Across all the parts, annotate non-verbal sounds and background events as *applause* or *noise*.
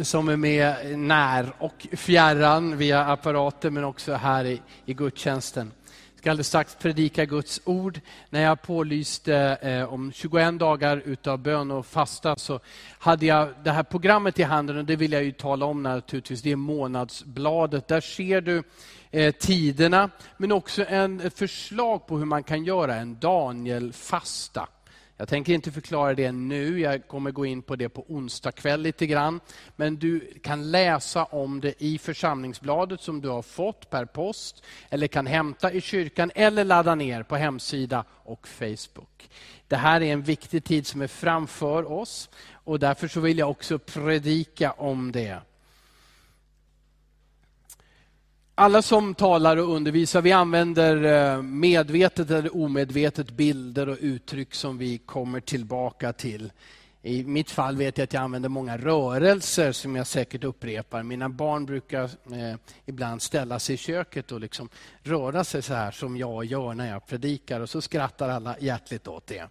som är med när och fjärran via apparater men också här i, i gudstjänsten. Jag ska alldeles strax predika Guds ord. När jag pålyste eh, om 21 dagar utav bön och fasta så hade jag det här programmet i handen och det vill jag ju tala om naturligtvis. Det är månadsbladet. Där ser du eh, tiderna men också en, ett förslag på hur man kan göra en Daniel-fasta. Jag tänker inte förklara det nu, jag kommer gå in på det på onsdag kväll lite grann. Men du kan läsa om det i församlingsbladet som du har fått per post, eller kan hämta i kyrkan, eller ladda ner på hemsida och Facebook. Det här är en viktig tid som är framför oss och därför så vill jag också predika om det. Alla som talar och undervisar, vi använder eh, medvetet eller omedvetet bilder och uttryck som vi kommer tillbaka till. I mitt fall vet jag att jag använder många rörelser som jag säkert upprepar. Mina barn brukar eh, ibland ställa sig i köket och liksom röra sig så här som jag gör när jag predikar och så skrattar alla hjärtligt åt det.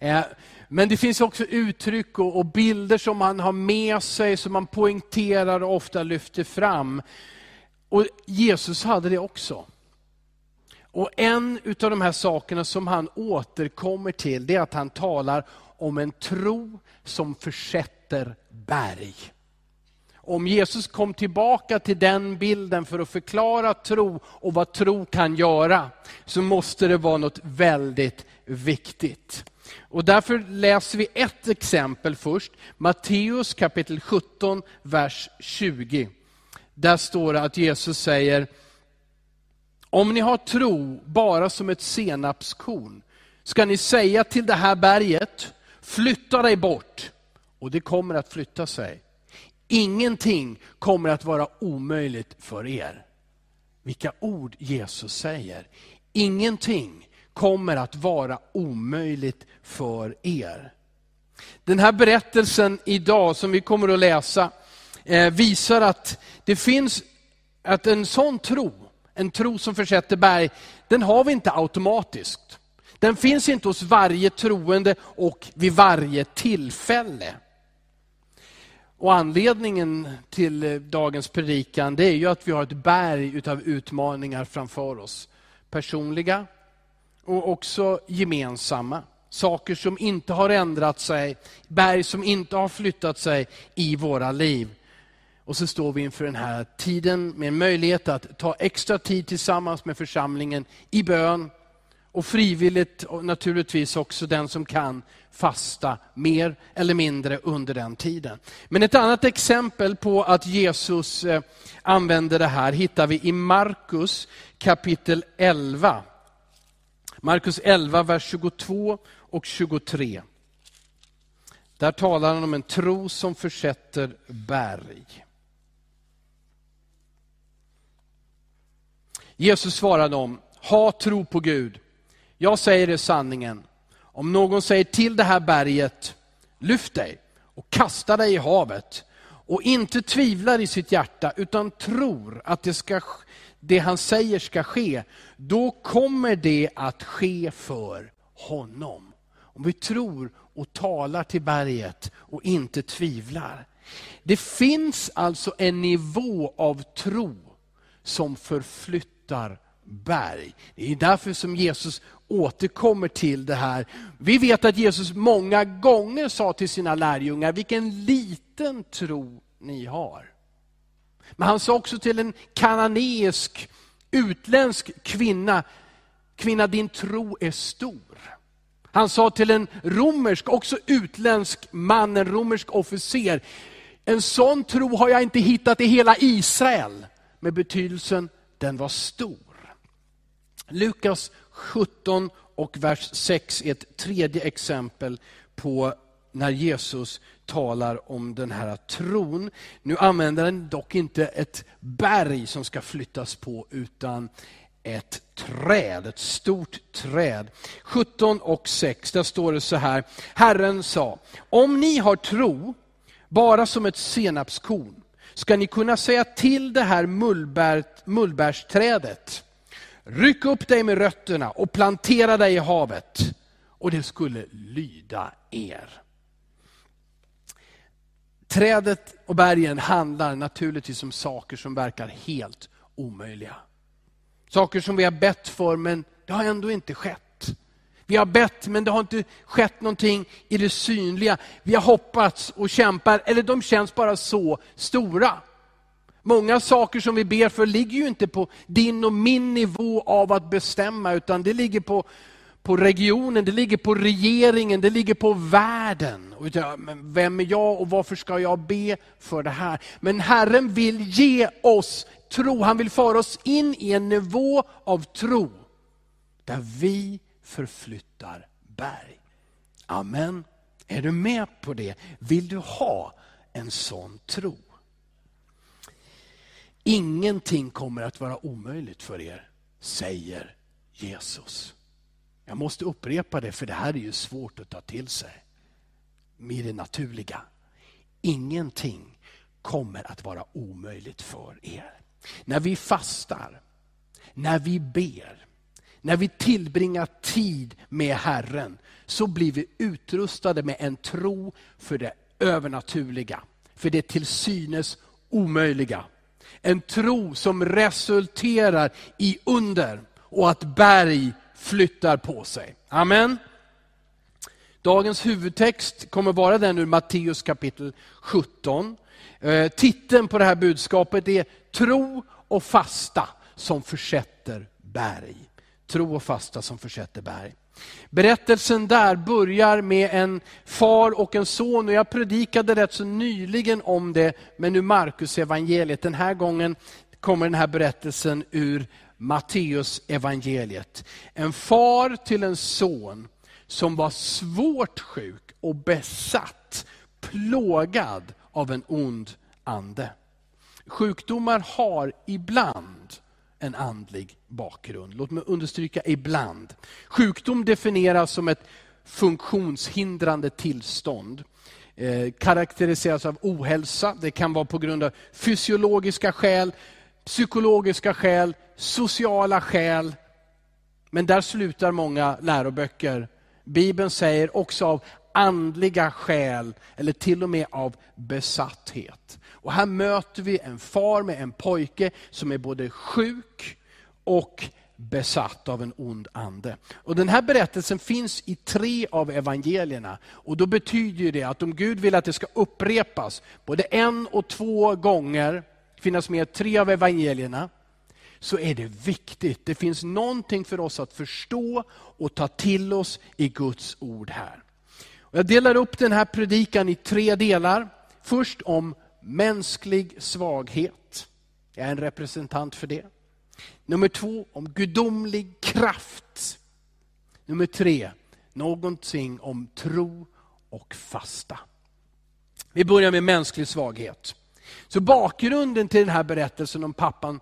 Eh, men det finns också uttryck och, och bilder som man har med sig, som man poängterar och ofta lyfter fram. Och Jesus hade det också. Och en av de här sakerna som han återkommer till, det är att han talar om en tro som försätter berg. Om Jesus kom tillbaka till den bilden för att förklara tro och vad tro kan göra, så måste det vara något väldigt viktigt. Och därför läser vi ett exempel först. Matteus kapitel 17, vers 20. Där står det att Jesus säger, om ni har tro bara som ett senapskorn, ska ni säga till det här berget, flytta dig bort. Och det kommer att flytta sig. Ingenting kommer att vara omöjligt för er. Vilka ord Jesus säger. Ingenting kommer att vara omöjligt för er. Den här berättelsen idag som vi kommer att läsa, Eh, visar att det finns att en sån tro, en tro som försätter berg, den har vi inte automatiskt. Den finns inte hos varje troende och vid varje tillfälle. Och anledningen till eh, dagens predikan det är ju att vi har ett berg av utmaningar framför oss. Personliga och också gemensamma. Saker som inte har ändrat sig, berg som inte har flyttat sig i våra liv. Och så står vi inför den här tiden med en möjlighet att ta extra tid tillsammans med församlingen i bön. Och frivilligt och naturligtvis också den som kan fasta mer eller mindre under den tiden. Men ett annat exempel på att Jesus eh, använder det här hittar vi i Markus kapitel 11. Markus 11, vers 22 och 23. Där talar han om en tro som försätter berg. Jesus svarade dem, ha tro på Gud. Jag säger er sanningen. Om någon säger till det här berget, lyft dig och kasta dig i havet och inte tvivlar i sitt hjärta utan tror att det, ska, det han säger ska ske, då kommer det att ske för honom. Om vi tror och talar till berget och inte tvivlar. Det finns alltså en nivå av tro som förflyttar flyttar berg. Det är därför som Jesus återkommer till det här. Vi vet att Jesus många gånger sa till sina lärjungar, vilken liten tro ni har. Men han sa också till en kananeisk, utländsk kvinna, kvinna din tro är stor. Han sa till en romersk, också utländsk man, en romersk officer, en sån tro har jag inte hittat i hela Israel. Med betydelsen, den var stor. Lukas 17 och vers 6 är ett tredje exempel på när Jesus talar om den här tron. Nu använder han dock inte ett berg som ska flyttas på, utan ett träd, ett stort träd. 17 och 6, där står det så här. Herren sa, om ni har tro, bara som ett senapskorn, ska ni kunna säga till det här mullbär, mullbärsträdet, ryck upp dig med rötterna och plantera dig i havet. Och det skulle lyda er. Trädet och bergen handlar naturligtvis om saker som verkar helt omöjliga. Saker som vi har bett för men det har ändå inte skett. Vi har bett men det har inte skett någonting i det synliga. Vi har hoppats och kämpar, eller de känns bara så stora. Många saker som vi ber för ligger ju inte på din och min nivå av att bestämma, utan det ligger på, på regionen, det ligger på regeringen, det ligger på världen. Och men vem är jag och varför ska jag be för det här? Men Herren vill ge oss tro, han vill föra oss in i en nivå av tro, där vi förflyttar berg. Amen. Är du med på det? Vill du ha en sån tro? Ingenting kommer att vara omöjligt för er, säger Jesus. Jag måste upprepa det, för det här är ju svårt att ta till sig. Med det naturliga. Ingenting kommer att vara omöjligt för er. När vi fastar, när vi ber, när vi tillbringar tid med Herren, så blir vi utrustade med en tro för det övernaturliga, för det till synes omöjliga. En tro som resulterar i under och att berg flyttar på sig. Amen. Dagens huvudtext kommer vara den ur Matteus kapitel 17. Eh, titeln på det här budskapet är Tro och fasta som försätter berg. Tro och fasta som försätter berg. Berättelsen där börjar med en far och en son och jag predikade rätt så nyligen om det, men nu Markus evangeliet. Den här gången kommer den här berättelsen ur Matteus evangeliet. En far till en son som var svårt sjuk och besatt, plågad av en ond ande. Sjukdomar har ibland en andlig bakgrund. Låt mig understryka ibland. Sjukdom definieras som ett funktionshindrande tillstånd. Eh, karaktäriseras av ohälsa, det kan vara på grund av fysiologiska skäl, psykologiska skäl, sociala skäl. Men där slutar många läroböcker. Bibeln säger också av andliga skäl, eller till och med av besatthet. Och här möter vi en far med en pojke som är både sjuk och besatt av en ond ande. Och Den här berättelsen finns i tre av evangelierna. Och Då betyder det att om Gud vill att det ska upprepas både en och två gånger, finnas med i tre av evangelierna, så är det viktigt. Det finns någonting för oss att förstå och ta till oss i Guds ord här. Jag delar upp den här predikan i tre delar. Först om mänsklig svaghet. Jag är en representant för det. Nummer två, om gudomlig kraft. Nummer tre, någonting om tro och fasta. Vi börjar med mänsklig svaghet. Så bakgrunden till den här berättelsen om pappan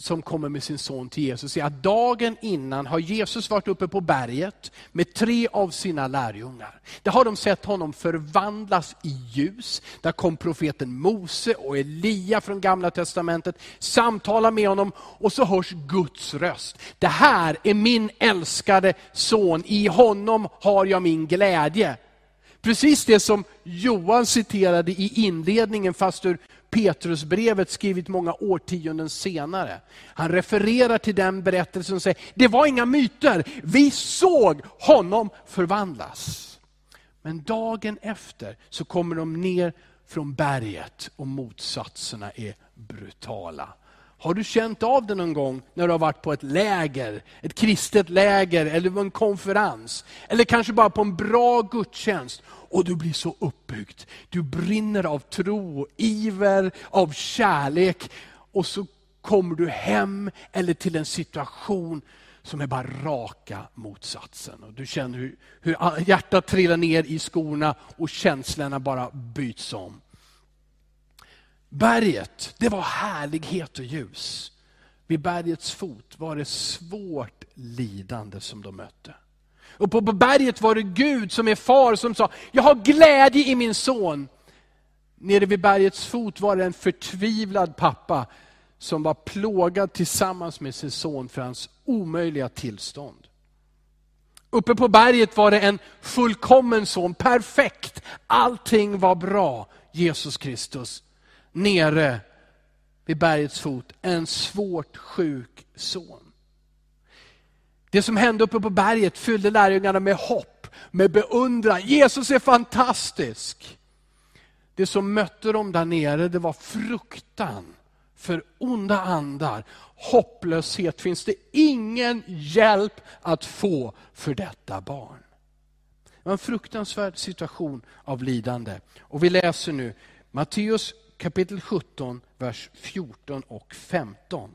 som kommer med sin son till Jesus är att dagen innan har Jesus varit uppe på berget med tre av sina lärjungar. Där har de sett honom förvandlas i ljus. Där kom profeten Mose och Elia från gamla testamentet, samtalar med honom och så hörs Guds röst. Det här är min älskade son, i honom har jag min glädje. Precis det som Johan citerade i inledningen, fast ur Petrusbrevet skrivit många årtionden senare. Han refererar till den berättelsen och säger, det var inga myter, vi såg honom förvandlas. Men dagen efter så kommer de ner från berget och motsatserna är brutala. Har du känt av det någon gång när du har varit på ett läger, ett kristet läger eller en konferens? Eller kanske bara på en bra gudstjänst och du blir så uppbyggd. Du brinner av tro, iver, av kärlek och så kommer du hem eller till en situation som är bara raka motsatsen. Och du känner hur, hur hjärtat trillar ner i skorna och känslorna bara byts om. Berget, det var härlighet och ljus. Vid bergets fot var det svårt lidande som de mötte. Och på berget var det Gud som är far som sa, jag har glädje i min son. Nere vid bergets fot var det en förtvivlad pappa som var plågad tillsammans med sin son för hans omöjliga tillstånd. Uppe på berget var det en fullkommen son, perfekt. Allting var bra. Jesus Kristus nere vid bergets fot en svårt sjuk son. Det som hände uppe på berget fyllde lärjungarna med hopp, med beundran. Jesus är fantastisk. Det som mötte dem där nere det var fruktan för onda andar, hopplöshet. Finns det ingen hjälp att få för detta barn? Det var en fruktansvärd situation av lidande. Och vi läser nu Matteus kapitel 17, vers 14 och 15.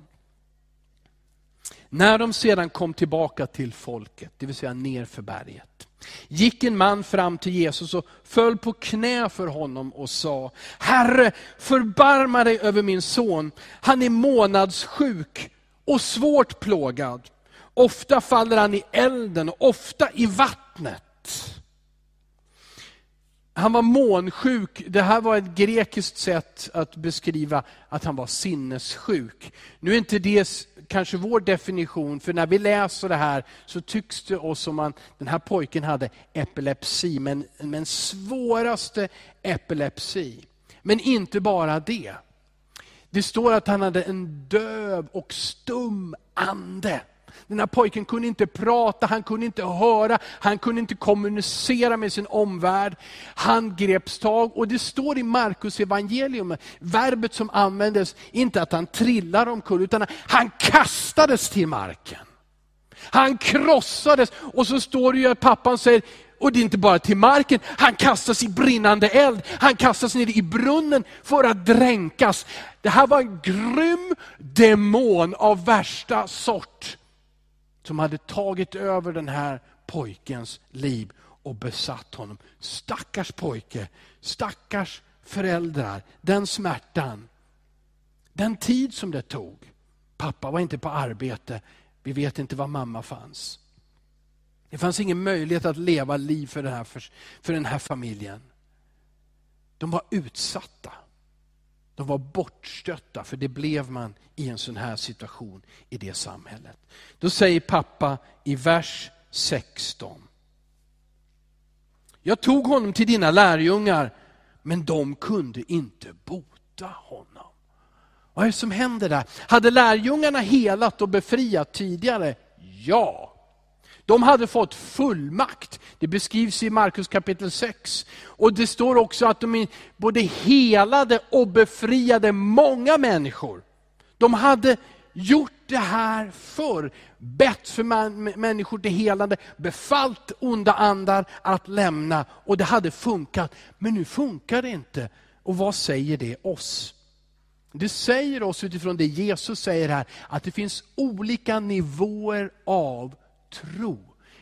När de sedan kom tillbaka till folket, det vill säga ner för berget, gick en man fram till Jesus och föll på knä för honom och sa, Herre, förbarma dig över min son. Han är månadssjuk och svårt plågad. Ofta faller han i elden och ofta i vattnet. Han var månsjuk. Det här var ett grekiskt sätt att beskriva att han var sinnessjuk. Nu är inte det kanske vår definition, för när vi läser det här så tycks det oss som att den här pojken hade epilepsi, men, men svåraste epilepsi. Men inte bara det. Det står att han hade en döv och stum ande. Den här pojken kunde inte prata, han kunde inte höra, han kunde inte kommunicera med sin omvärld. Han greps tag och det står i Markus evangelium, verbet som användes, inte att han trillar omkull, utan han kastades till marken. Han krossades och så står det ju att pappan säger, och det är inte bara till marken, han kastas i brinnande eld, han kastas ner i brunnen för att dränkas. Det här var en grym demon av värsta sort som hade tagit över den här pojkens liv och besatt honom. Stackars pojke, stackars föräldrar, den smärtan. Den tid som det tog. Pappa var inte på arbete, vi vet inte var mamma fanns. Det fanns ingen möjlighet att leva liv för den här, för den här familjen. De var utsatta. De var bortstötta, för det blev man i en sån här situation i det samhället. Då säger pappa i vers 16. Jag tog honom till dina lärjungar, men de kunde inte bota honom. Vad är det som händer där? Hade lärjungarna helat och befriat tidigare? Ja. De hade fått fullmakt. Det beskrivs i Markus kapitel 6. Och det står också att de både helade och befriade många människor. De hade gjort det här förr. Bett för människor till helande, befallt onda andar att lämna. Och det hade funkat. Men nu funkar det inte. Och vad säger det oss? Det säger oss utifrån det Jesus säger här, att det finns olika nivåer av tro.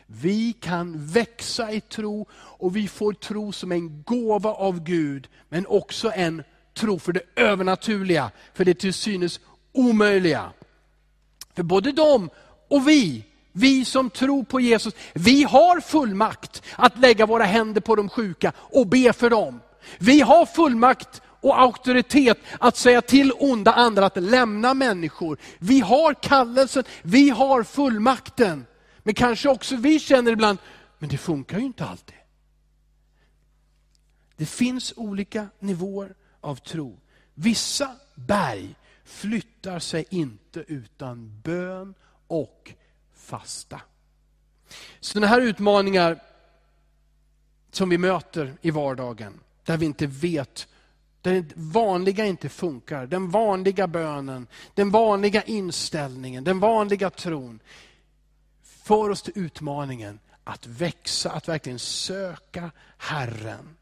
Vi kan växa i tro och vi får tro som en gåva av Gud, men också en tro för det övernaturliga, för det till synes omöjliga. För både de och vi, vi som tror på Jesus, vi har fullmakt att lägga våra händer på de sjuka och be för dem. Vi har fullmakt och auktoritet att säga till onda andra att lämna människor. Vi har kallelsen, vi har fullmakten. Men kanske också vi känner ibland, men det funkar ju inte alltid. Det finns olika nivåer av tro. Vissa berg flyttar sig inte utan bön och fasta. Sådana här utmaningar som vi möter i vardagen, där vi inte vet, där det vanliga inte funkar, den vanliga bönen, den vanliga inställningen, den vanliga tron för oss till utmaningen att växa, att verkligen söka Herren.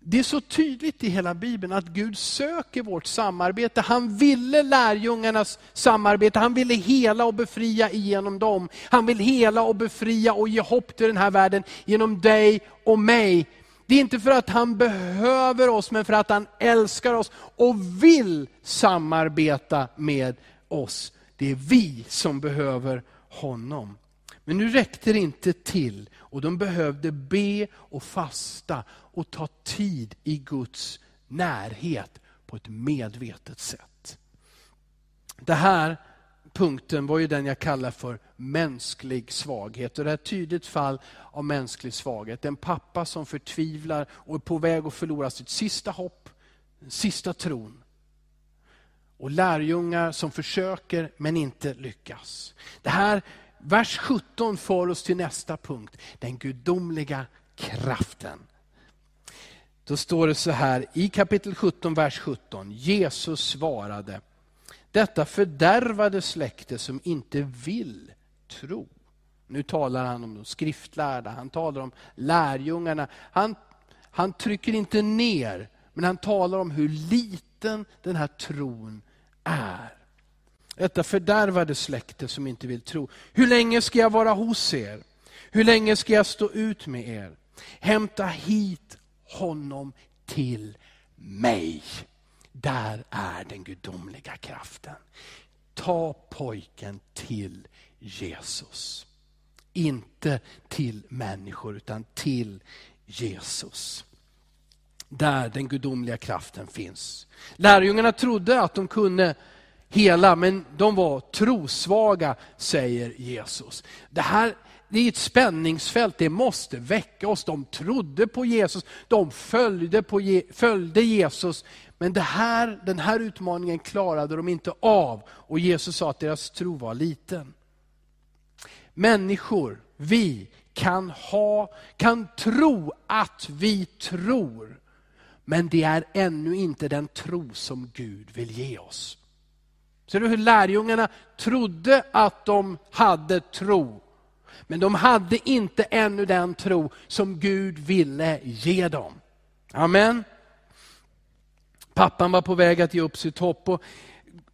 Det är så tydligt i hela Bibeln att Gud söker vårt samarbete. Han ville lärjungarnas samarbete, han ville hela och befria genom dem. Han vill hela och befria och ge hopp till den här världen genom dig och mig. Det är inte för att han behöver oss, men för att han älskar oss och vill samarbeta med oss. Det är vi som behöver honom. Men nu räckte det inte till och de behövde be och fasta och ta tid i Guds närhet på ett medvetet sätt. Det här punkten var ju den jag kallar för mänsklig svaghet. Och det är ett tydligt fall av mänsklig svaghet. En pappa som förtvivlar och är på väg att förlora sitt sista hopp, den sista tron. Och lärjungar som försöker men inte lyckas. Det här, vers 17 för oss till nästa punkt. Den gudomliga kraften. Då står det så här i kapitel 17, vers 17. Jesus svarade, detta fördärvade släkte som inte vill tro. Nu talar han om de skriftlärda, han talar om lärjungarna. Han, han trycker inte ner, men han talar om hur liten den här tron är. Detta fördärvade släkte som inte vill tro. Hur länge ska jag vara hos er? Hur länge ska jag stå ut med er? Hämta hit honom till mig. Där är den gudomliga kraften. Ta pojken till Jesus. Inte till människor, utan till Jesus. Där den gudomliga kraften finns. Lärjungarna trodde att de kunde hela, men de var trosvaga, säger Jesus. Det här det är ett spänningsfält, det måste väcka oss. De trodde på Jesus, de följde, på, följde Jesus, men det här, den här utmaningen klarade de inte av. Och Jesus sa att deras tro var liten. Människor, vi kan, ha, kan tro att vi tror. Men det är ännu inte den tro som Gud vill ge oss. Ser du hur lärjungarna trodde att de hade tro. Men de hade inte ännu den tro som Gud ville ge dem. Amen. Pappan var på väg att ge upp sitt hopp. Och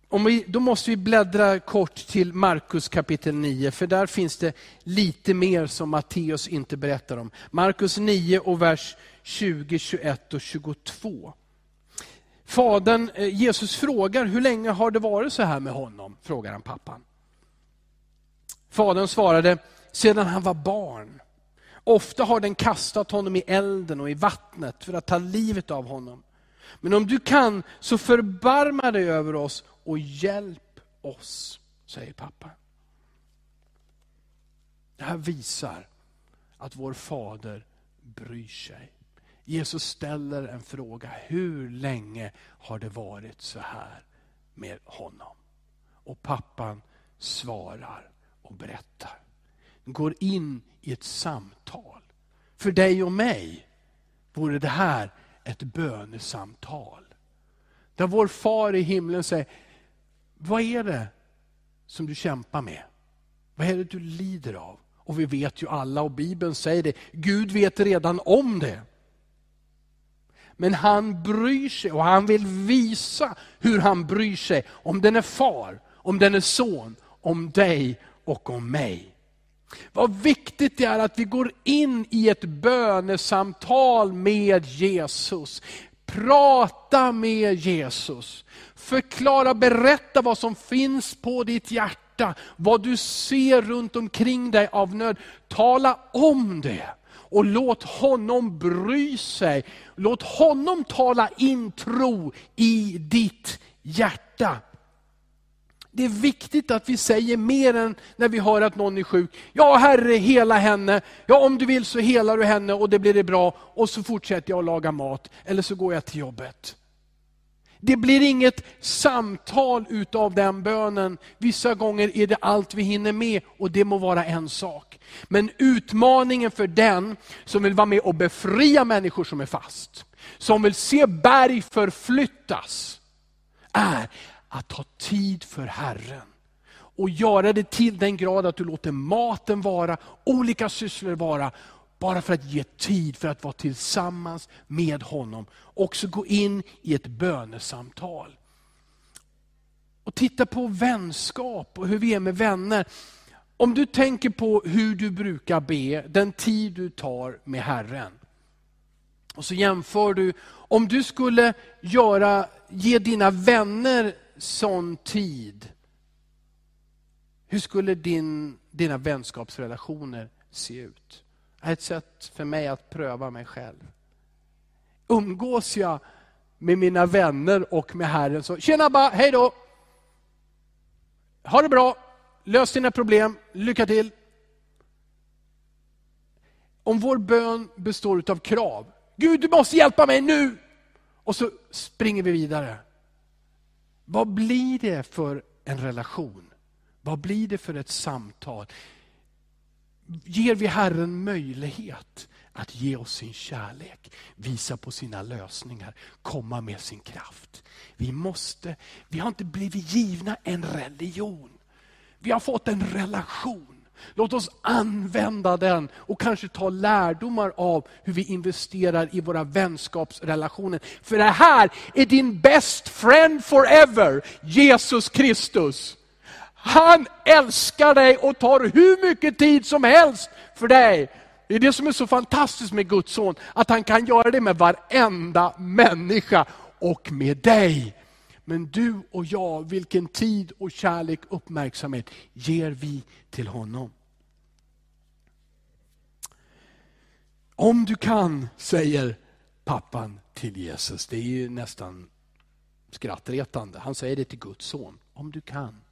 om vi, då måste vi bläddra kort till Markus kapitel 9, för där finns det lite mer som Matteus inte berättar om. Markus 9 och vers 20, 21 och 22. Fadern, eh, Jesus frågar, hur länge har det varit så här med honom? Frågar han pappan. Fadern svarade, sedan han var barn. Ofta har den kastat honom i elden och i vattnet för att ta livet av honom. Men om du kan, så förbarma dig över oss och hjälp oss, säger pappa. Det här visar att vår fader bryr sig. Jesus ställer en fråga, hur länge har det varit så här med honom? Och pappan svarar och berättar. Går in i ett samtal. För dig och mig vore det här ett bönesamtal. Där vår far i himlen säger, vad är det som du kämpar med? Vad är det du lider av? Och vi vet ju alla, och Bibeln säger det, Gud vet redan om det. Men han bryr sig och han vill visa hur han bryr sig. Om den är far, om den är son, om dig och om mig. Vad viktigt det är att vi går in i ett bönesamtal med Jesus. Prata med Jesus. Förklara, berätta vad som finns på ditt hjärta. Vad du ser runt omkring dig av nöd. Tala om det. Och låt honom bry sig. Låt honom tala in tro i ditt hjärta. Det är viktigt att vi säger mer än när vi hör att någon är sjuk. Ja Herre, hela henne. Ja om du vill så helar du henne och det blir det bra. Och så fortsätter jag att laga mat. Eller så går jag till jobbet. Det blir inget samtal utav den bönen. Vissa gånger är det allt vi hinner med och det må vara en sak. Men utmaningen för den som vill vara med och befria människor som är fast, som vill se berg förflyttas, är att ta tid för Herren. Och göra det till den grad att du låter maten vara, olika sysslor vara, bara för att ge tid för att vara tillsammans med honom. Också gå in i ett bönesamtal. Och titta på vänskap och hur vi är med vänner. Om du tänker på hur du brukar be, den tid du tar med Herren. Och så jämför du, om du skulle göra, ge dina vänner sån tid, hur skulle din, dina vänskapsrelationer se ut? Det är ett sätt för mig att pröva mig själv. Umgås jag med mina vänner och med Herren så, tjena ba, hej då! ha det bra, lös dina problem, lycka till. Om vår bön består av krav, Gud du måste hjälpa mig nu! Och så springer vi vidare. Vad blir det för en relation? Vad blir det för ett samtal? Ger vi Herren möjlighet att ge oss sin kärlek, visa på sina lösningar, komma med sin kraft. Vi måste, vi har inte blivit givna en religion. Vi har fått en relation. Låt oss använda den och kanske ta lärdomar av hur vi investerar i våra vänskapsrelationer. För det här är din best friend forever, Jesus Kristus. Han älskar dig och tar hur mycket tid som helst för dig. Det är det som är så fantastiskt med Guds son, att han kan göra det med varenda människa och med dig. Men du och jag, vilken tid och kärlek och uppmärksamhet ger vi till honom? Om du kan, säger pappan till Jesus. Det är ju nästan skrattretande. Han säger det till Guds son. Om du kan.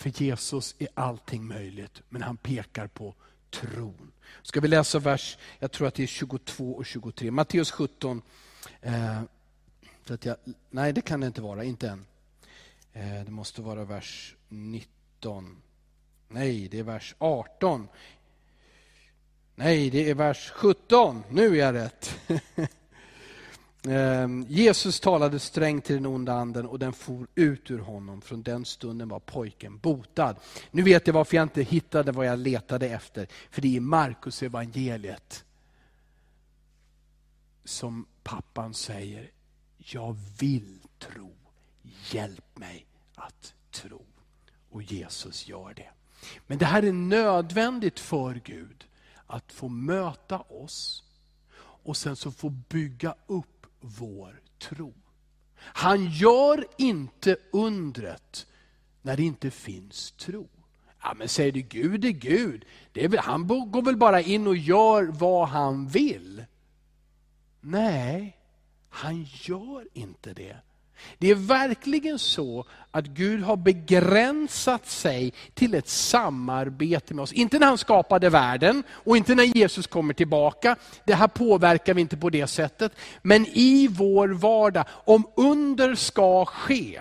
För Jesus är allting möjligt, men han pekar på tron. Ska vi läsa vers, jag tror att det är 22 och 23. Matteus 17. Eh, så att jag, nej, det kan det inte vara, inte än. Eh, det måste vara vers 19. Nej, det är vers 18. Nej, det är vers 17. Nu är jag rätt. *laughs* Ehm, Jesus talade strängt till den onda anden och den for ut ur honom. Från den stunden var pojken botad. Nu vet jag varför jag inte hittade vad jag letade efter. För det är i Markus evangeliet som pappan säger, jag vill tro, hjälp mig att tro. Och Jesus gör det. Men det här är nödvändigt för Gud, att få möta oss och sen så få bygga upp vår tro. Han gör inte undret när det inte finns tro. Ja, men säger du Gud är Gud, det är väl, han går väl bara in och gör vad han vill? Nej, han gör inte det. Det är verkligen så att Gud har begränsat sig till ett samarbete med oss. Inte när han skapade världen och inte när Jesus kommer tillbaka. Det här påverkar vi inte på det sättet. Men i vår vardag, om under ska ske,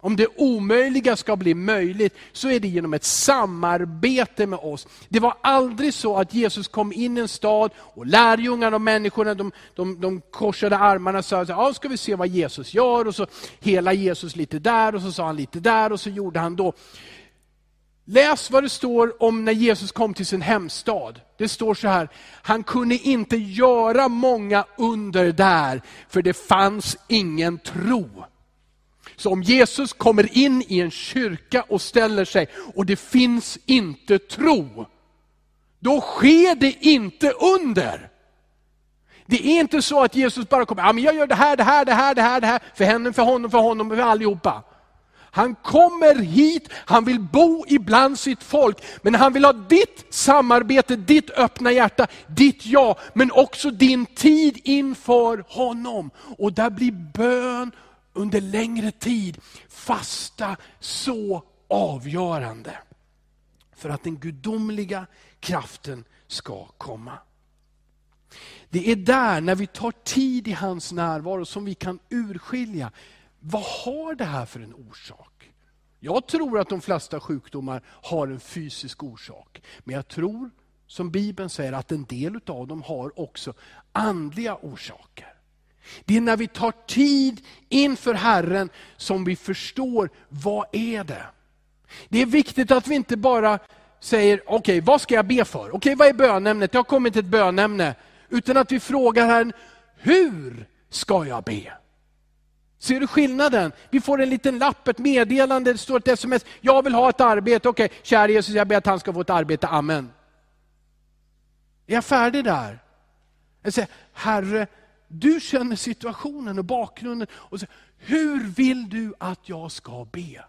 om det omöjliga ska bli möjligt, så är det genom ett samarbete med oss. Det var aldrig så att Jesus kom in i en stad och lärjungarna och människorna de, de, de korsade armarna och sa, ja, ska vi se vad Jesus gör? Och så hela Jesus lite där och så sa han lite där och så gjorde han då. Läs vad det står om när Jesus kom till sin hemstad. Det står så här, han kunde inte göra många under där, för det fanns ingen tro. Så om Jesus kommer in i en kyrka och ställer sig och det finns inte tro, då sker det inte under. Det är inte så att Jesus bara kommer, ja, men jag gör det här, det här, det här, det här, det här, för henne, för honom, för honom, för allihopa. Han kommer hit, han vill bo ibland sitt folk, men han vill ha ditt samarbete, ditt öppna hjärta, ditt ja, men också din tid inför honom. Och där blir bön under längre tid fasta så avgörande för att den gudomliga kraften ska komma. Det är där, när vi tar tid i hans närvaro, som vi kan urskilja, vad har det här för en orsak? Jag tror att de flesta sjukdomar har en fysisk orsak. Men jag tror, som Bibeln säger, att en del av dem har också andliga orsaker. Det är när vi tar tid inför Herren som vi förstår, vad är det? Det är viktigt att vi inte bara säger, okej okay, vad ska jag be för? Okej okay, vad är bönämnet? Det har kommit ett bönämne. Utan att vi frågar Herren, hur ska jag be? Ser du skillnaden? Vi får en liten lapp, ett meddelande, det står ett sms. Jag vill ha ett arbete. Okej, okay, kära Jesus, jag ber att han ska få ett arbete. Amen. Är jag färdig där? Jag säger, Herre, du känner situationen och bakgrunden. Och så, hur vill du att jag ska be?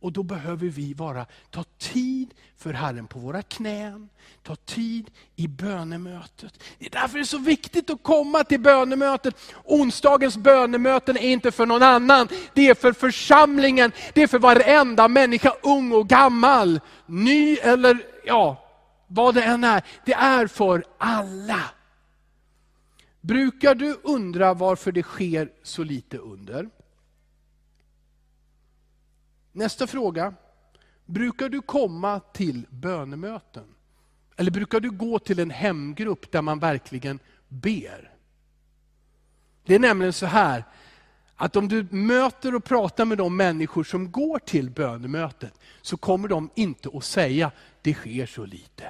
Och då behöver vi vara, ta tid för Herren på våra knän, ta tid i bönemötet. Det är därför det är så viktigt att komma till bönemötet. Onsdagens bönemöten är inte för någon annan, det är för församlingen, det är för varenda människa, ung och gammal, ny eller ja, vad det än är. Det är för alla. Brukar du undra varför det sker så lite under? Nästa fråga. Brukar du komma till bönemöten? Eller brukar du gå till en hemgrupp där man verkligen ber? Det är nämligen så här, att om du möter och pratar med de människor som går till bönemötet, så kommer de inte att säga, det sker så lite.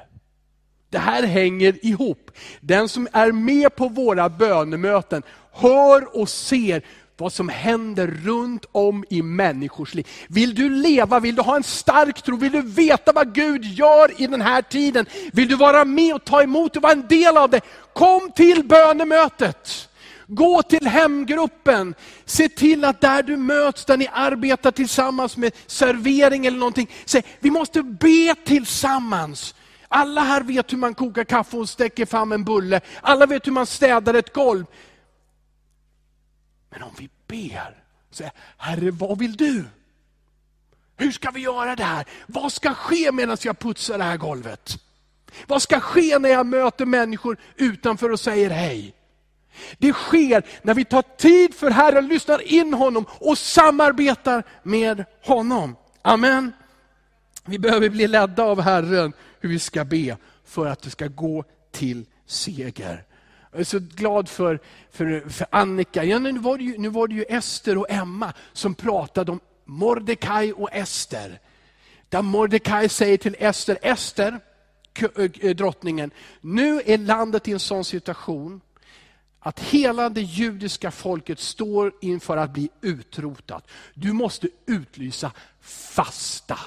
Det här hänger ihop. Den som är med på våra bönemöten hör och ser vad som händer runt om i människors liv. Vill du leva, vill du ha en stark tro, vill du veta vad Gud gör i den här tiden, vill du vara med och ta emot och vara en del av det, kom till bönemötet. Gå till hemgruppen, se till att där du möts, där ni arbetar tillsammans med servering eller någonting, säg vi måste be tillsammans. Alla här vet hur man kokar kaffe och stäcker fram en bulle. Alla vet hur man städar ett golv. Men om vi ber, säger Herre vad vill du? Hur ska vi göra det här? Vad ska ske medan jag putsar det här golvet? Vad ska ske när jag möter människor utanför och säger hej? Det sker när vi tar tid för Herren, lyssnar in honom och samarbetar med honom. Amen. Vi behöver bli ledda av Herren hur vi ska be för att det ska gå till seger. Jag är så glad för, för, för Annika. Ja, nu, var det ju, nu var det ju Ester och Emma som pratade om Mordecai och Ester. Där Mordecai säger till Ester, Ester, drottningen, nu är landet i en sån situation att hela det judiska folket står inför att bli utrotat. Du måste utlysa fasta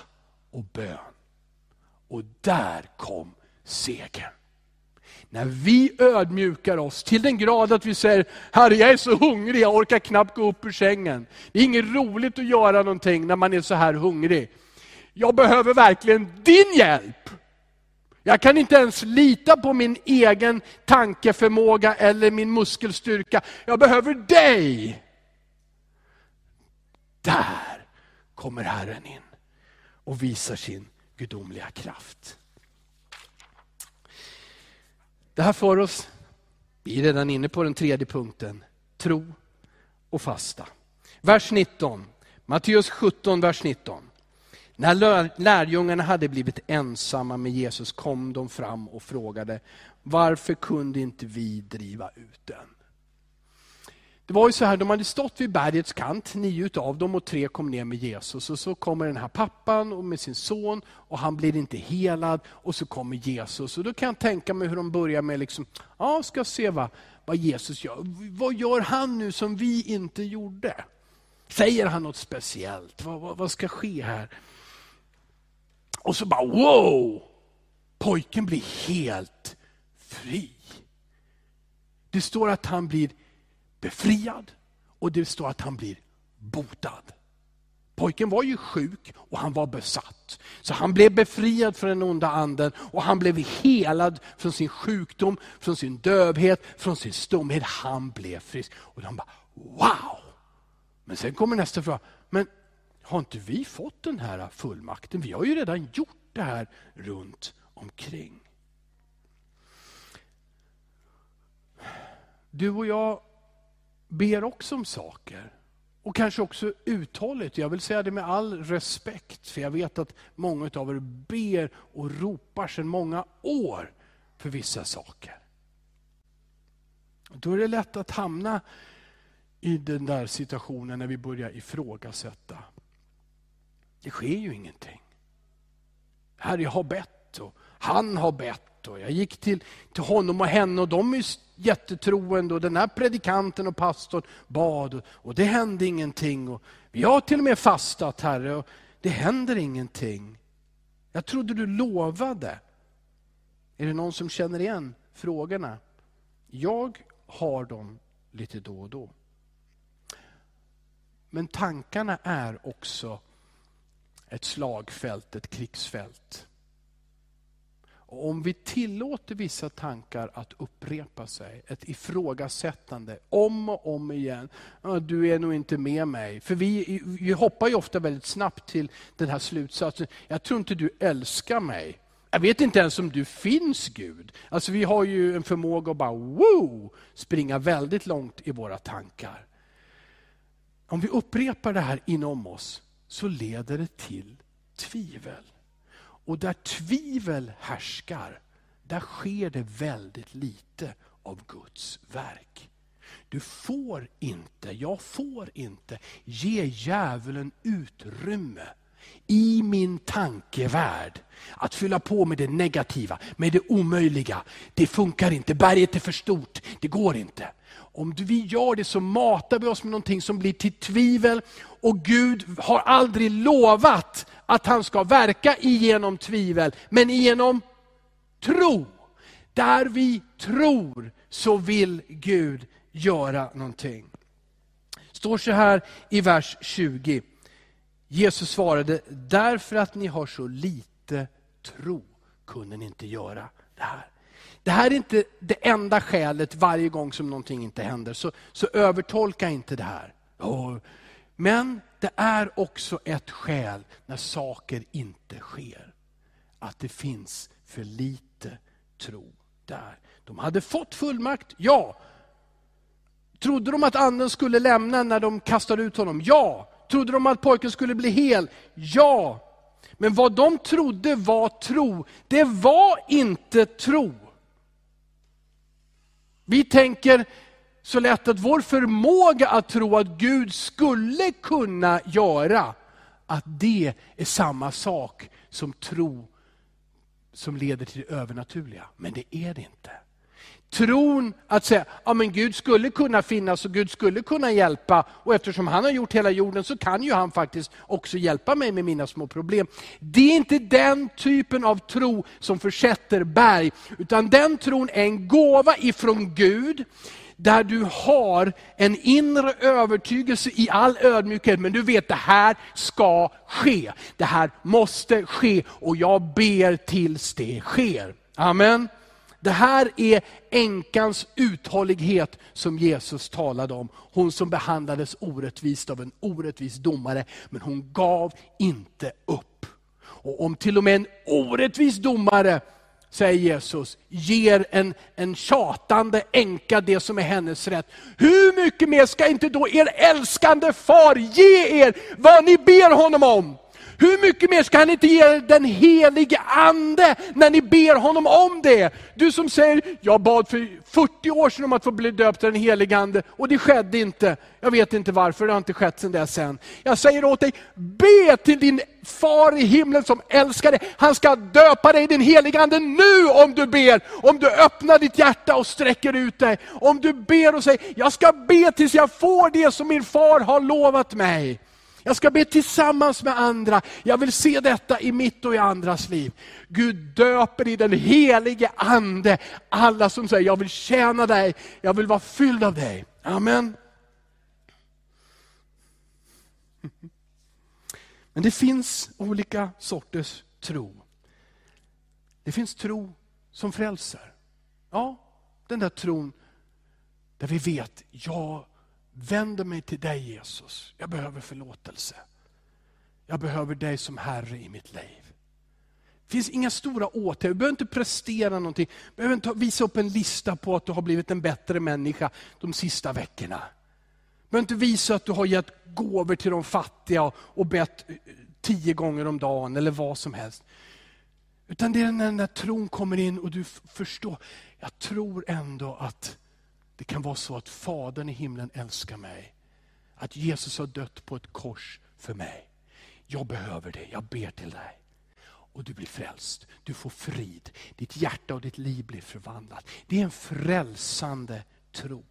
och bön. Och där kom segern. När vi ödmjukar oss till den grad att vi säger, Herre jag är så hungrig, jag orkar knappt gå upp ur sängen. Det är inget roligt att göra någonting när man är så här hungrig. Jag behöver verkligen din hjälp. Jag kan inte ens lita på min egen tankeförmåga eller min muskelstyrka. Jag behöver dig. Där kommer Herren in och visar sin gudomliga kraft. Det här för oss, vi är redan inne på den tredje punkten, tro och fasta. Vers 19, Matteus 17, vers 19. När lärjungarna hade blivit ensamma med Jesus kom de fram och frågade, varför kunde inte vi driva ut den? Det var ju så här, de hade stått vid bergets kant, nio av dem och tre kom ner med Jesus. Och så kommer den här pappan och med sin son och han blir inte helad och så kommer Jesus. Och då kan jag tänka mig hur de börjar med, liksom, ja ska se vad, vad Jesus gör. Vad gör han nu som vi inte gjorde? Säger han något speciellt? Vad, vad, vad ska ske här? Och så bara wow! Pojken blir helt fri. Det står att han blir befriad och det står att han blir botad. Pojken var ju sjuk och han var besatt. Så han blev befriad från den onda anden och han blev helad från sin sjukdom, från sin dövhet, från sin stumhet. Han blev frisk. Och de bara, wow! Men sen kommer nästa fråga, men har inte vi fått den här fullmakten? Vi har ju redan gjort det här runt omkring. Du och jag ber också om saker. Och kanske också uthålligt. Jag vill säga det med all respekt, för jag vet att många av er ber och ropar sedan många år för vissa saker. Då är det lätt att hamna i den där situationen när vi börjar ifrågasätta. Det sker ju ingenting. Herre, jag har bett och han har bett och jag gick till, till honom och henne och de är jättetroende och den här predikanten och pastorn bad och det hände ingenting. Och vi har till och med fastat Herre och det händer ingenting. Jag trodde du lovade. Är det någon som känner igen frågorna? Jag har dem lite då och då. Men tankarna är också ett slagfält, ett krigsfält. Och om vi tillåter vissa tankar att upprepa sig, ett ifrågasättande om och om igen. Du är nog inte med mig. För vi, vi hoppar ju ofta väldigt snabbt till den här slutsatsen. Jag tror inte du älskar mig. Jag vet inte ens om du finns Gud. Alltså vi har ju en förmåga att bara woo, springa väldigt långt i våra tankar. Om vi upprepar det här inom oss så leder det till tvivel. Och där tvivel härskar, där sker det väldigt lite av Guds verk. Du får inte, jag får inte ge djävulen utrymme i min tankevärld att fylla på med det negativa, med det omöjliga. Det funkar inte, berget är för stort, det går inte. Om vi gör det så matar vi oss med någonting som blir till tvivel och Gud har aldrig lovat att han ska verka igenom tvivel, men igenom tro. Där vi tror så vill Gud göra någonting. står så här i vers 20. Jesus svarade, därför att ni har så lite tro kunde ni inte göra det här. Det här är inte det enda skälet varje gång som någonting inte händer, så, så övertolka inte det här. Men det är också ett skäl när saker inte sker. Att det finns för lite tro där. De hade fått fullmakt, ja. Trodde de att anden skulle lämna när de kastade ut honom? Ja. Trodde de att pojken skulle bli hel? Ja. Men vad de trodde var tro, det var inte tro. Vi tänker så lätt att vår förmåga att tro att Gud skulle kunna göra, att det är samma sak som tro som leder till det övernaturliga. Men det är det inte. Tron att säga, ja men Gud skulle kunna finnas och Gud skulle kunna hjälpa och eftersom han har gjort hela jorden så kan ju han faktiskt också hjälpa mig med mina små problem. Det är inte den typen av tro som försätter berg, utan den tron är en gåva ifrån Gud där du har en inre övertygelse i all ödmjukhet, men du vet det här ska ske. Det här måste ske och jag ber tills det sker. Amen. Det här är änkans uthållighet som Jesus talade om. Hon som behandlades orättvist av en orättvis domare, men hon gav inte upp. Och om till och med en orättvis domare säger Jesus, ger en, en tjatande änka det som är hennes rätt. Hur mycket mer ska inte då er älskande far ge er vad ni ber honom om? Hur mycket mer ska han inte ge er den helige ande när ni ber honom om det? Du som säger, jag bad för 40 år sedan om att få bli döpt till den helige ande och det skedde inte. Jag vet inte varför, det har inte skett sedan dess än. Jag säger åt dig, be till din far i himlen som älskar dig. Han ska döpa dig i den helige ande nu om du ber. Om du öppnar ditt hjärta och sträcker ut dig. Om du ber och säger, jag ska be tills jag får det som min far har lovat mig. Jag ska be tillsammans med andra. Jag vill se detta i mitt och i andras liv. Gud döper i den helige ande alla som säger, jag vill tjäna dig, jag vill vara fylld av dig. Amen. *laughs* Men det finns olika sorters tro. Det finns tro som frälser. Ja, den där tron där vi vet, jag vänder mig till dig Jesus. Jag behöver förlåtelse. Jag behöver dig som Herre i mitt liv. Det finns inga stora åtgärder, du behöver inte prestera någonting. Du behöver inte visa upp en lista på att du har blivit en bättre människa de sista veckorna. Du behöver inte visa att du har gett gåvor till de fattiga och bett eh, tio gånger om dagen eller vad som helst. Utan det är när den där tron kommer in och du förstår, jag tror ändå att det kan vara så att Fadern i himlen älskar mig. Att Jesus har dött på ett kors för mig. Jag behöver det, jag ber till dig. Och du blir frälst, du får frid. Ditt hjärta och ditt liv blir förvandlat. Det är en frälsande tro.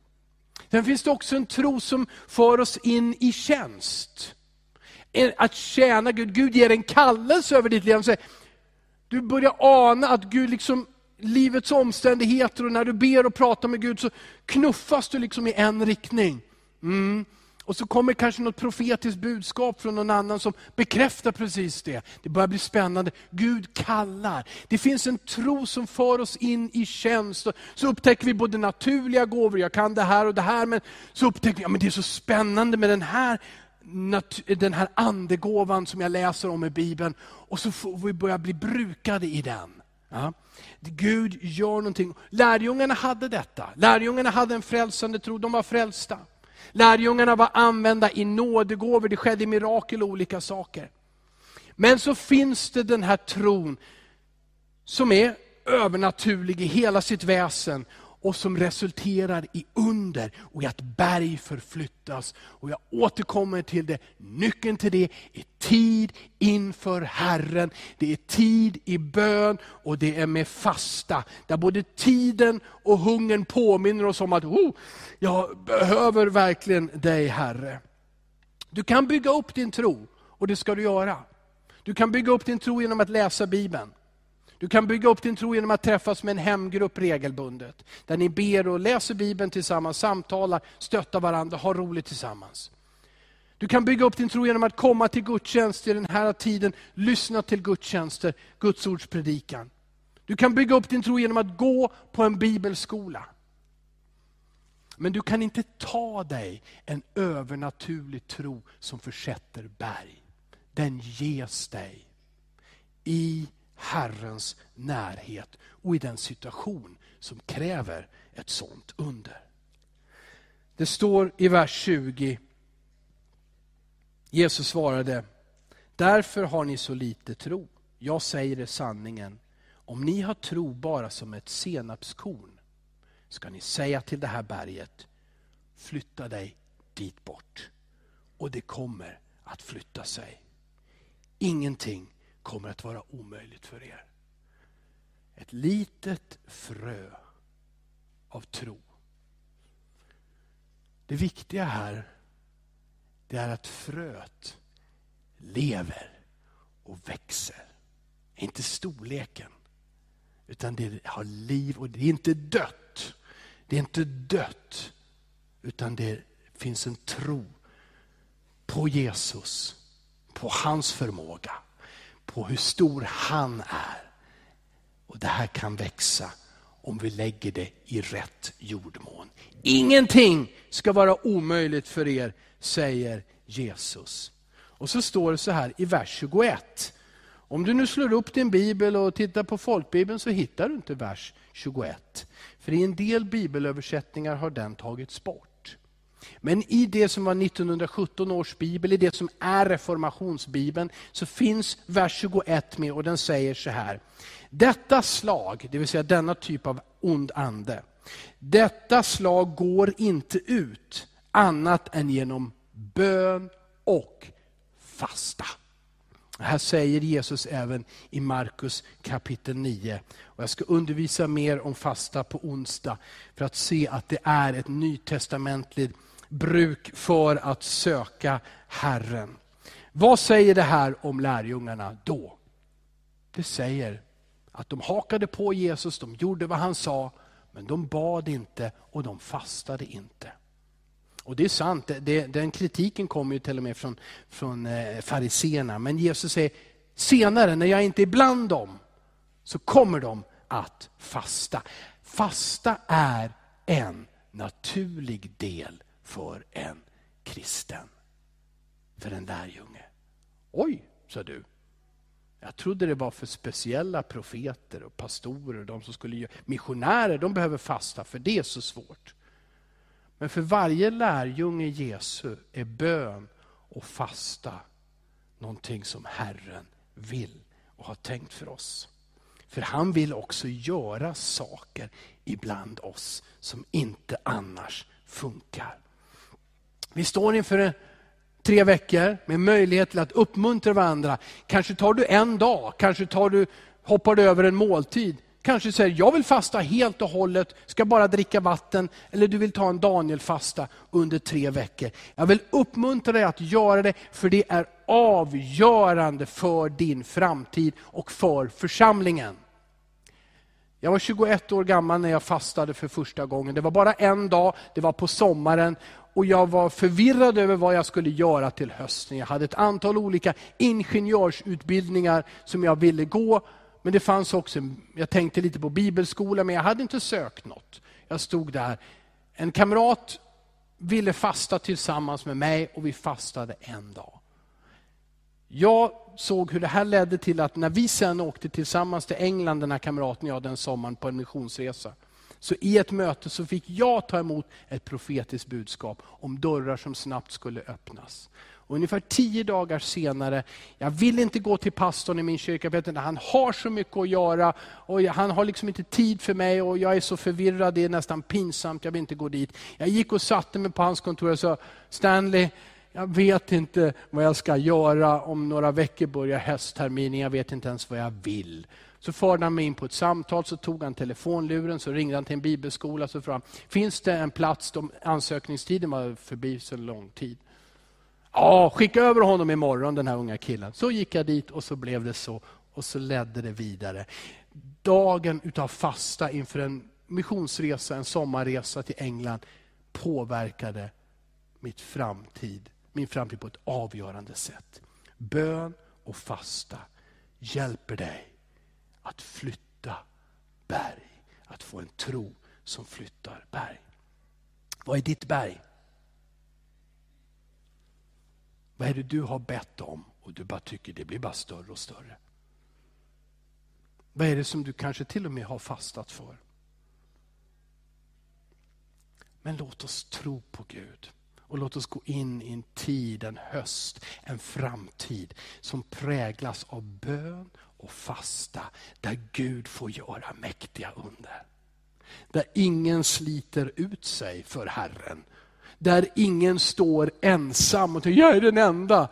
Sen finns det också en tro som för oss in i tjänst. Att tjäna Gud. Gud ger en kallelse över ditt liv. Du börjar ana att Gud liksom livets omständigheter och när du ber och pratar med Gud så knuffas du liksom i en riktning. Mm. Och så kommer kanske något profetiskt budskap från någon annan som bekräftar precis det. Det börjar bli spännande. Gud kallar. Det finns en tro som för oss in i tjänst. Så upptäcker vi både naturliga gåvor, jag kan det här och det här, men så upptäcker vi att ja, det är så spännande med den här den här andegåvan som jag läser om i Bibeln. Och så får vi börja bli brukade i den. Ja. Gud gör någonting. Lärjungarna hade detta. Lärjungarna hade en frälsande tro, de var frälsta. Lärjungarna var använda i nådegåvor, det skedde mirakel och olika saker. Men så finns det den här tron som är övernaturlig i hela sitt väsen och som resulterar i under och i att berg förflyttas. Och jag återkommer till det, nyckeln till det är tid inför Herren. Det är tid i bön och det är med fasta. Där både tiden och hungern påminner oss om att oh, jag behöver verkligen dig Herre. Du kan bygga upp din tro och det ska du göra. Du kan bygga upp din tro genom att läsa Bibeln. Du kan bygga upp din tro genom att träffas med en hemgrupp regelbundet. Där ni ber och läser Bibeln tillsammans, samtalar, stöttar varandra, har roligt tillsammans. Du kan bygga upp din tro genom att komma till gudstjänst i den här tiden, lyssna till gudstjänster, Guds ords predikan. Du kan bygga upp din tro genom att gå på en bibelskola. Men du kan inte ta dig en övernaturlig tro som försätter berg. Den ges dig i Herrens närhet och i den situation som kräver ett sånt under. Det står i vers 20, Jesus svarade, därför har ni så lite tro. Jag säger er sanningen, om ni har tro bara som ett senapskorn, ska ni säga till det här berget, flytta dig dit bort. Och det kommer att flytta sig. Ingenting kommer att vara omöjligt för er. Ett litet frö av tro. Det viktiga här det är att fröet lever och växer. Inte storleken, utan det har liv och det är inte dött. Det är inte dött, utan det finns en tro på Jesus, på hans förmåga på hur stor han är. Och Det här kan växa om vi lägger det i rätt jordmån. Ingenting ska vara omöjligt för er, säger Jesus. Och så står det så här i vers 21. Om du nu slår upp din bibel och tittar på folkbibeln så hittar du inte vers 21. För i en del bibelöversättningar har den tagits bort. Men i det som var 1917 års bibel, i det som är reformationsbibeln, så finns vers 21 med och den säger så här. Detta slag, det vill säga denna typ av ond ande, detta slag går inte ut annat än genom bön och fasta. Här säger Jesus även i Markus kapitel 9. Och jag ska undervisa mer om fasta på onsdag för att se att det är ett nytestamentligt bruk för att söka Herren. Vad säger det här om lärjungarna då? Det säger att de hakade på Jesus, de gjorde vad han sa, men de bad inte och de fastade inte. Och Det är sant, det, den kritiken kommer ju till och med från, från eh, fariseerna. Men Jesus säger, senare när jag inte är bland dem, så kommer de att fasta. Fasta är en naturlig del för en kristen. För en lärjunge. Oj, sa du. Jag trodde det var för speciella profeter och pastorer, de som skulle göra, missionärer, de behöver fasta för det är så svårt. Men för varje lärjunge Jesu är bön och fasta någonting som Herren vill och har tänkt för oss. För han vill också göra saker ibland oss som inte annars funkar. Vi står inför tre veckor med möjlighet till att uppmuntra varandra. Kanske tar du en dag, kanske tar du, hoppar du över en måltid. Kanske säger jag vill fasta helt och hållet, ska bara dricka vatten. Eller du vill ta en Daniel-fasta under tre veckor. Jag vill uppmuntra dig att göra det, för det är avgörande för din framtid och för församlingen. Jag var 21 år gammal när jag fastade för första gången. Det var bara en dag, det var på sommaren och jag var förvirrad över vad jag skulle göra till hösten. Jag hade ett antal olika ingenjörsutbildningar som jag ville gå. Men det fanns också, jag tänkte lite på bibelskola, men jag hade inte sökt något. Jag stod där. En kamrat ville fasta tillsammans med mig och vi fastade en dag. Jag såg hur det här ledde till att när vi sen åkte tillsammans till England, den här kamraten och jag, den sommaren på en missionsresa. Så i ett möte så fick jag ta emot ett profetiskt budskap om dörrar som snabbt skulle öppnas. Och ungefär tio dagar senare, jag vill inte gå till pastorn i min kyrka, han har så mycket att göra och han har liksom inte tid för mig och jag är så förvirrad, det är nästan pinsamt, jag vill inte gå dit. Jag gick och satte mig på hans kontor och sa, Stanley, jag vet inte vad jag ska göra, om några veckor börjar höstterminen, jag vet inte ens vad jag vill. Så förde han mig in på ett samtal, så tog han telefonluren, så ringde han till en bibelskola, så frågade han, finns det en plats, de, ansökningstiden var förbi så lång tid. Ja, skicka över honom imorgon, den här unga killen. Så gick jag dit och så blev det så, och så ledde det vidare. Dagen utav fasta inför en missionsresa, en sommarresa till England, påverkade mitt framtid, min framtid på ett avgörande sätt. Bön och fasta hjälper dig att flytta berg. Att få en tro som flyttar berg. Vad är ditt berg? Vad är det du har bett om och du bara tycker det blir bara större och större? Vad är det som du kanske till och med har fastat för? Men låt oss tro på Gud. Och låt oss gå in i en tid, en höst, en framtid som präglas av bön och fasta. Där Gud får göra mäktiga under. Där ingen sliter ut sig för Herren. Där ingen står ensam och tänker, jag är den enda.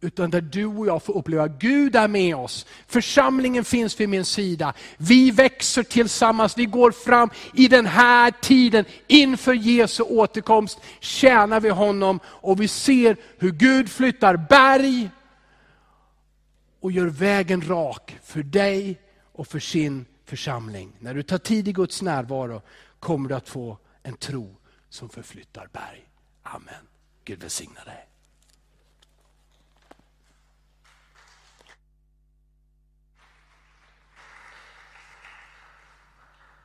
Utan där du och jag får uppleva, Gud är med oss. Församlingen finns vid min sida. Vi växer tillsammans, vi går fram i den här tiden. Inför Jesu återkomst tjänar vi honom och vi ser hur Gud flyttar berg och gör vägen rak för dig och för sin församling. När du tar tid i Guds närvaro kommer du att få en tro som förflyttar berg. Amen. Gud välsigna dig.